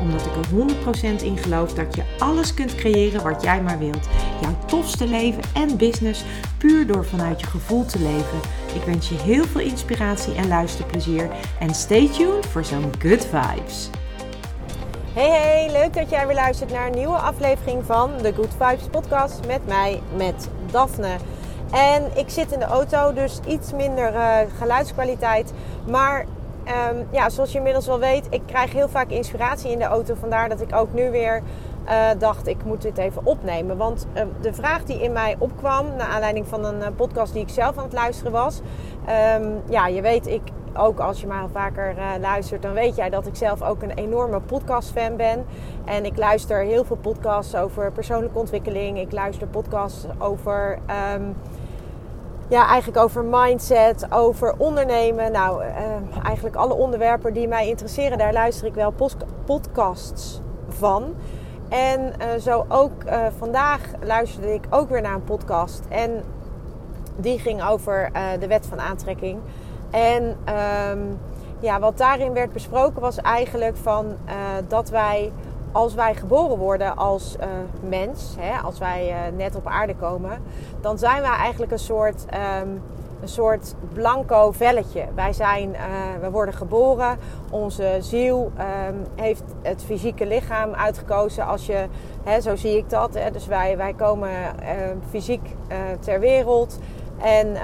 Omdat ik er 100% in geloof dat je alles kunt creëren wat jij maar wilt. Jouw tofste leven en business puur door vanuit je gevoel te leven. Ik wens je heel veel inspiratie en luisterplezier. En stay tuned voor zo'n good vibes. Hey hey, leuk dat jij weer luistert naar een nieuwe aflevering van de Good Vibes podcast met mij, met Daphne. En ik zit in de auto, dus iets minder uh, geluidskwaliteit. Maar um, ja, zoals je inmiddels wel weet, ik krijg heel vaak inspiratie in de auto. Vandaar dat ik ook nu weer uh, dacht, ik moet dit even opnemen. Want uh, de vraag die in mij opkwam, naar aanleiding van een uh, podcast die ik zelf aan het luisteren was. Um, ja, je weet, ik, ook als je maar vaker luistert, dan weet jij dat ik zelf ook een enorme podcast-fan ben. En ik luister heel veel podcasts over persoonlijke ontwikkeling. Ik luister podcasts over. Ja, eigenlijk over mindset, over ondernemen. Nou, eigenlijk alle onderwerpen die mij interesseren, daar luister ik wel podcasts van. En uh, zo ook uh, vandaag luisterde ik ook weer naar een podcast. En die ging over de wet van aantrekking. En um, ja, wat daarin werd besproken was eigenlijk van dat wij, als wij geboren worden als mens, hè, als wij net op aarde komen, dan zijn wij eigenlijk een soort. Um, een soort blanco velletje. Wij zijn, uh, we worden geboren. Onze ziel um, heeft het fysieke lichaam uitgekozen. Als je, hè, zo zie ik dat. Hè, dus wij, wij komen uh, fysiek ter wereld. En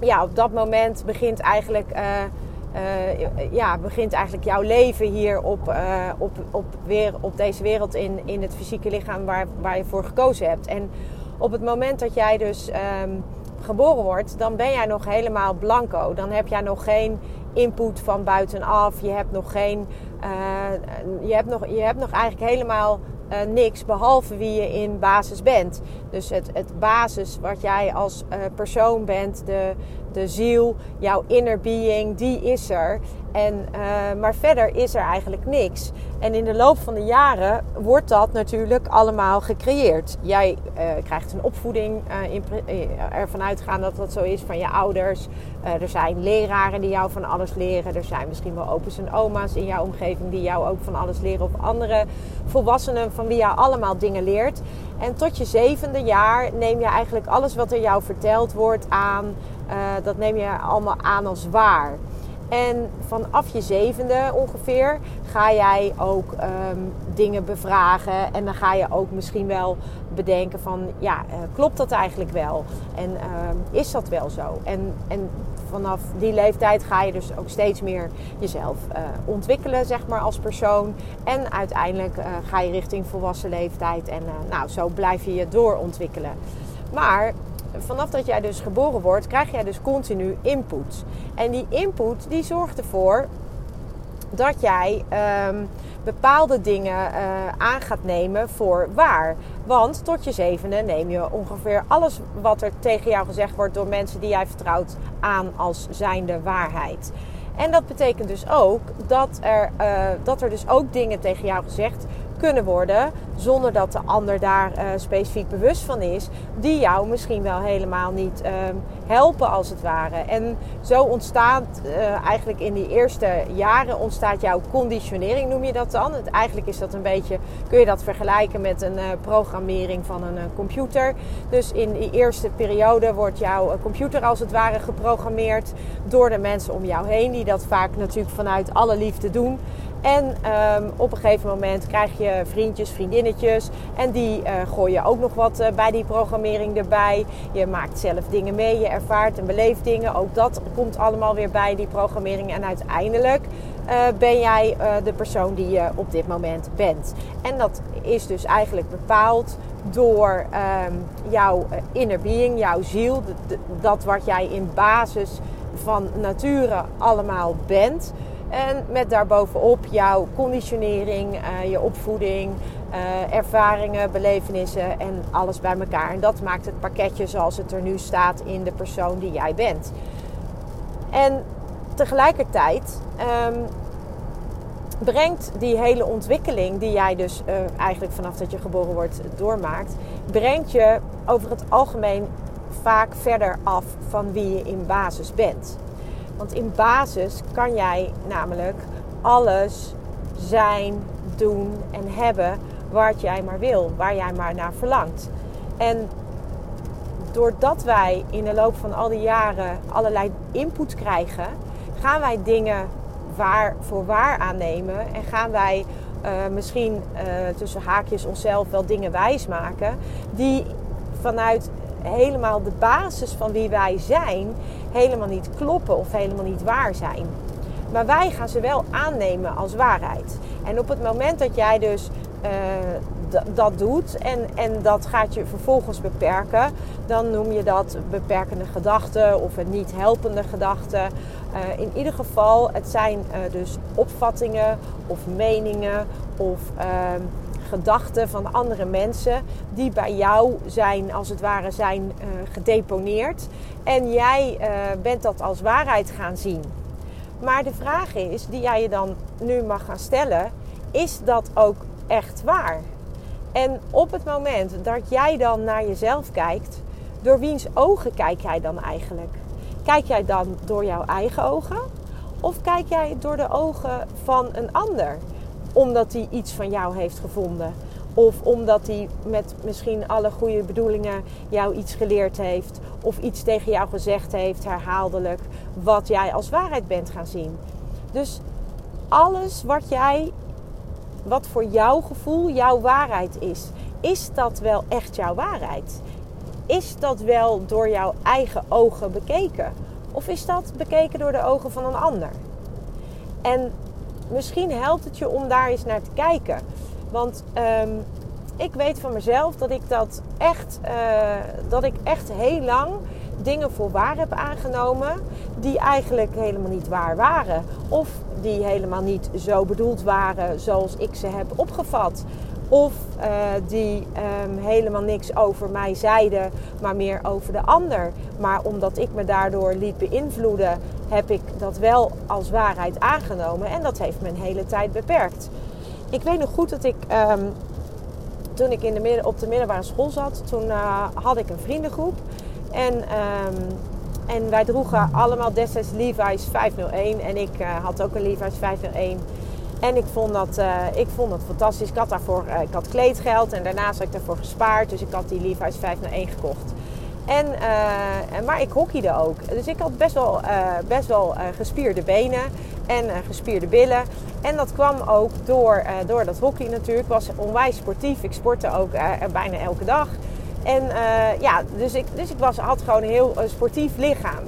ja, op dat moment begint eigenlijk, ja, begint eigenlijk jouw leven hier op, op, op, weer, op deze wereld in, in het fysieke lichaam waar, waar je voor gekozen hebt. En op het moment dat jij dus um, geboren wordt, dan ben jij nog helemaal blanco. Dan heb jij nog geen input van buitenaf. Je hebt nog geen. Uh, je, hebt nog, je hebt nog eigenlijk helemaal niks behalve wie je in basis bent. Dus het, het basis wat jij als persoon bent, de, de ziel, jouw inner being, die is er. En, uh, maar verder is er eigenlijk niks. En in de loop van de jaren wordt dat natuurlijk allemaal gecreëerd. Jij uh, krijgt een opvoeding, uh, ervan uitgaan dat dat zo is van je ouders. er zijn leraren die jou van alles leren. Er zijn misschien wel opa's en oma's in jouw omgeving die jou ook van alles leren. Of andere volwassenen van wie jou allemaal dingen leert. En tot je zevende jaar neem je eigenlijk alles wat er jou verteld wordt aan. dat neem je allemaal aan als waar. En vanaf je zevende ongeveer ga jij ook um, dingen bevragen. En dan ga je ook misschien wel bedenken van... ja, uh, klopt dat eigenlijk wel? En uh, is dat wel zo? En, en vanaf die leeftijd ga je dus ook steeds meer jezelf uh, ontwikkelen, zeg maar, als persoon. En uiteindelijk uh, ga je richting volwassen leeftijd. En nou, zo blijf je je doorontwikkelen. Maar vanaf dat jij dus geboren wordt, krijg jij dus continu input. En die input die zorgt ervoor dat jij um, bepaalde dingen aan gaat nemen voor waar. Want tot je zevende neem je ongeveer alles wat er tegen jou gezegd wordt door mensen die jij vertrouwt aan als zijnde waarheid. En dat betekent dus ook dat er, uh, dat er dus ook dingen tegen jou gezegd kunnen worden zonder dat de ander daar uh, specifiek bewust van is, die jou misschien wel helemaal niet uh, helpen als het ware. En zo ontstaat uh, eigenlijk in die eerste jaren ontstaat jouw conditionering, noem je dat dan. Het, eigenlijk is dat een beetje, kun je dat vergelijken met een eh, programmering van een computer. Dus in die eerste periode wordt jouw computer als het ware geprogrammeerd door de mensen om jou heen, die dat vaak natuurlijk vanuit alle liefde doen. En um, op een gegeven moment krijg je vriendjes, vriendinnetjes. En die uh, gooi je ook nog wat uh, bij die programmering erbij. Je maakt zelf dingen mee, je ervaart en beleeft dingen. Ook dat komt allemaal weer bij die programmering. En uiteindelijk uh, ben jij de persoon die je op dit moment bent. En dat is dus eigenlijk bepaald door um, jouw inner being, jouw ziel. Dat wat jij in basis van nature allemaal bent. En met daarbovenop jouw conditionering, uh, je opvoeding, ervaringen, belevenissen en alles bij elkaar. En dat maakt het pakketje zoals het er nu staat in de persoon die jij bent. En tegelijkertijd ehm, brengt die hele ontwikkeling die jij dus uh, eigenlijk vanaf dat je geboren wordt doormaakt, brengt je over het algemeen vaak verder af van wie je in basis bent. Want in basis kan jij namelijk alles zijn, doen en hebben wat jij maar wil, waar jij maar naar verlangt. En doordat wij in de loop van al die jaren allerlei input krijgen, gaan wij dingen waar voor waar aannemen en gaan wij uh, misschien uh, tussen haakjes onszelf wel dingen wijsmaken die vanuit helemaal de basis van wie wij zijn helemaal niet kloppen of helemaal niet waar zijn. Maar wij gaan ze wel aannemen als waarheid. En op het moment dat jij dus uh, dat doet en, en dat gaat je vervolgens beperken, dan noem je dat beperkende gedachten of een niet helpende gedachte. Uh, in ieder geval, het zijn uh, dus opvattingen of meningen of ehm, gedachten van andere mensen die bij jou zijn, als het ware, zijn uh, gedeponeerd. En jij bent dat als waarheid gaan zien. Maar de vraag is, die jij je dan nu mag gaan stellen, is dat ook echt waar? En op het moment dat jij dan naar jezelf kijkt, door wiens ogen kijk jij dan eigenlijk? Kijk jij dan door jouw eigen ogen? Of kijk jij door de ogen van een ander? Omdat hij iets van jou heeft gevonden. Of omdat hij met misschien alle goede bedoelingen jou iets geleerd heeft. Of iets tegen jou gezegd heeft, herhaaldelijk. Wat jij als waarheid bent gaan zien. Dus alles wat jij wat voor jouw gevoel jouw waarheid is. Is dat wel echt jouw waarheid? Is dat wel door jouw eigen ogen bekeken? Of is dat bekeken door de ogen van een ander? En misschien helpt het je om daar eens naar te kijken. Want um, ik weet van mezelf dat ik dat echt, uh, dat ik echt heel lang dingen voor waar heb aangenomen die eigenlijk helemaal niet waar waren. Of die helemaal niet zo bedoeld waren zoals ik ze heb opgevat. Of uh, die um, helemaal niks over mij zeiden, maar meer over de ander. Maar omdat ik me daardoor liet beïnvloeden, heb ik dat wel als waarheid aangenomen. En dat heeft een hele tijd beperkt. Ik weet nog goed dat ik um, toen ik in de op de middelbare school zat, toen uh, had ik een vriendengroep. En, um, en wij droegen allemaal destijds Levi's 501. En ik uh, had ook een Levi's 501. En ik vond, dat, uh, ik vond dat fantastisch. Ik had daarvoor ik had kleedgeld en daarnaast had ik daarvoor gespaard. Dus ik had die Levi's 501 gekocht. En, uh, maar ik hockeyde ook. Dus ik had best wel, best wel gespierde benen en gespierde billen. En dat kwam ook door, door dat hockey natuurlijk. Ik was onwijs sportief. Ik sportte ook bijna elke dag. En ja, dus ik, dus ik was, had gewoon een heel sportief lichaam.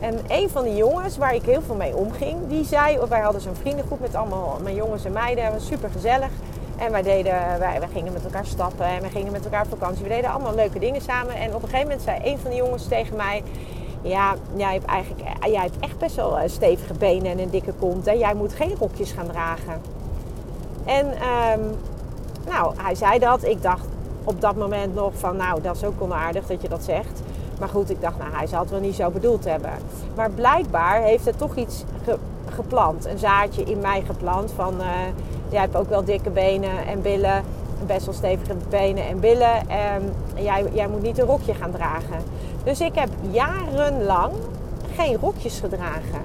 En een van die jongens waar ik heel veel mee omging, die zei... Wij hadden zo'n vriendengroep met allemaal mijn jongens en meiden. Het was super gezellig. En wij, deden, wij, gingen met elkaar stappen en we gingen met elkaar vakantie. We deden allemaal leuke dingen samen. En op een gegeven moment zei een van de jongens tegen mij... Ja, jij hebt, eigenlijk, jij hebt echt best wel eh, stevige benen en een dikke kont. Hè? Jij moet geen rokjes gaan dragen. En um, nou, hij zei dat. Ik dacht op dat moment nog van... Nou, dat is ook onaardig dat je dat zegt. Maar goed, ik dacht, nou, hij zal het wel niet zo bedoeld hebben. Maar blijkbaar heeft het toch iets ge geplant. Een zaadje in mij geplant van... Uh, jij hebt ook wel dikke benen en billen. Best wel stevige benen en billen. En jij, jij moet niet een rokje gaan dragen. Dus ik heb jarenlang geen rokjes gedragen.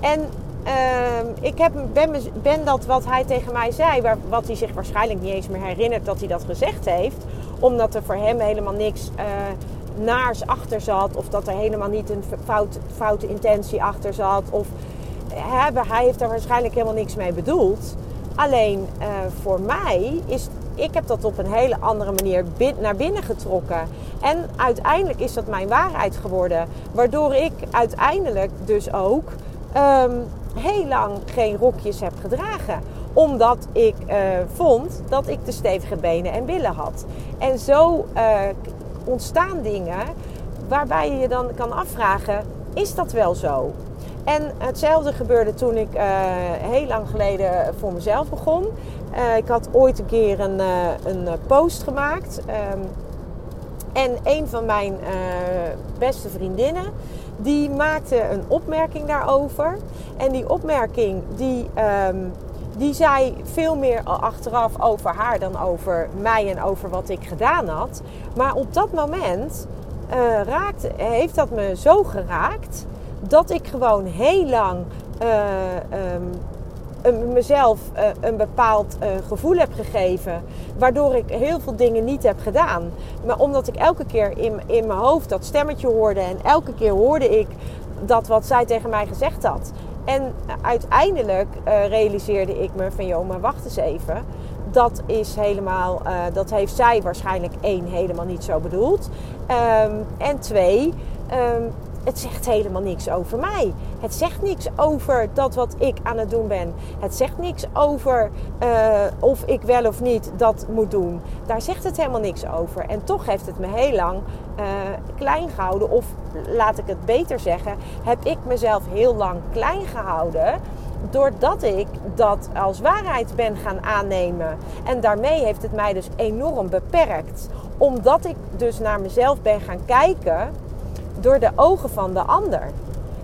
En uh, ik heb, ben, ben, dat wat hij tegen mij zei, waar, wat hij zich waarschijnlijk niet eens meer herinnert dat hij dat gezegd heeft, omdat er voor hem helemaal niks uh, naars achter zat, of dat er helemaal niet een fout, foute intentie achter zat, of hij heeft daar waarschijnlijk helemaal niks mee bedoeld. Alleen uh, voor mij is, ik heb dat op een hele andere manier bin, naar binnen getrokken. En uiteindelijk is dat mijn waarheid geworden. Waardoor ik uiteindelijk dus ook um, heel lang geen rokjes heb gedragen. Omdat ik uh, vond dat ik de stevige benen en billen had. En zo uh, ontstaan dingen waarbij je je dan kan afvragen: is dat wel zo? En hetzelfde gebeurde toen ik uh, heel lang geleden voor mezelf begon. Eh, ik had ooit een keer een, uh, een post gemaakt. Um, en een van mijn beste vriendinnen, die maakte een opmerking daarover. En die opmerking, die, um, die zei veel meer achteraf over haar dan over mij en over wat ik gedaan had. Maar op dat moment raakte, heeft dat me zo geraakt dat ik gewoon heel lang uh, um, mezelf uh, een bepaald gevoel heb gegeven. Waardoor ik heel veel dingen niet heb gedaan. Maar omdat ik elke keer in, in mijn hoofd dat stemmetje hoorde. En elke keer hoorde ik dat wat zij tegen mij gezegd had. En uiteindelijk uh, realiseerde ik me van joh, maar wacht eens even. Dat is helemaal, dat heeft zij waarschijnlijk één helemaal niet zo bedoeld. Um, en twee, um, het zegt helemaal niks over mij. Het zegt niks over dat wat ik aan het doen ben. Het zegt niks over uh, of ik wel of niet dat moet doen. Daar zegt het helemaal niks over. En toch heeft het me heel lang uh, klein gehouden. Of laat ik het beter zeggen, heb ik mezelf heel lang klein gehouden doordat ik dat als waarheid ben gaan aannemen. En daarmee heeft het mij dus enorm beperkt. Omdat ik dus naar mezelf ben gaan kijken door de ogen van de ander.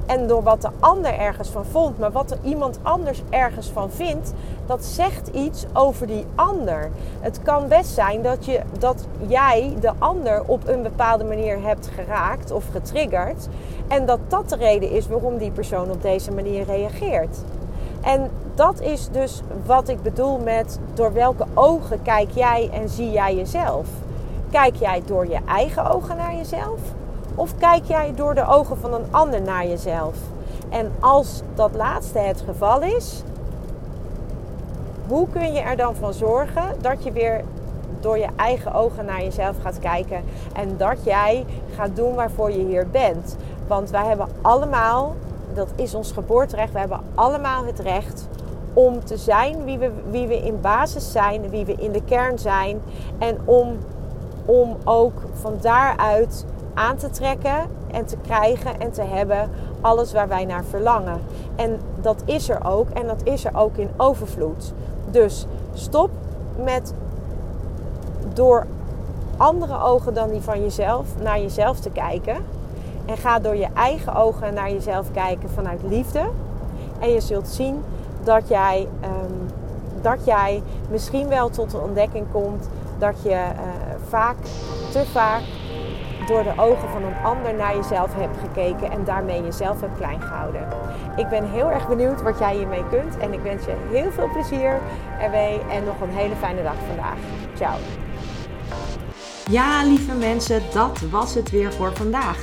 En door wat de ander ergens van vond, maar wat er iemand anders ergens van vindt, dat zegt iets over die ander. Het kan best zijn dat, je, dat jij de ander op een bepaalde manier hebt geraakt of getriggerd. En dat dat de reden is waarom die persoon op deze manier reageert. En dat is dus wat ik bedoel met door welke ogen kijk jij en zie jij jezelf. Kijk jij door je eigen ogen naar jezelf? Of kijk jij door de ogen van een ander naar jezelf? En als dat laatste het geval is, hoe kun je er dan van zorgen dat je weer door je eigen ogen naar jezelf gaat kijken en dat jij gaat doen waarvoor je hier bent? Want wij hebben allemaal, dat is ons geboorterecht, we hebben allemaal het recht om te zijn wie we, wie we in basis zijn, wie we in de kern zijn en om, om ook van daaruit aan te trekken en te krijgen en te hebben alles waar wij naar verlangen. En dat is er ook en dat is er ook in overvloed. Dus stop met door andere ogen dan die van jezelf naar jezelf te kijken. En ga door je eigen ogen naar jezelf kijken vanuit liefde. En je zult zien dat jij, um, dat jij misschien wel tot de ontdekking komt dat je uh, vaak, te vaak door de ogen van een ander naar jezelf hebt gekeken en daarmee jezelf hebt klein gehouden. Ik ben heel erg benieuwd wat jij hiermee kunt en ik wens je heel veel plezier ermee en nog een hele fijne dag vandaag. Ciao. Ja, lieve mensen, dat was het weer voor vandaag.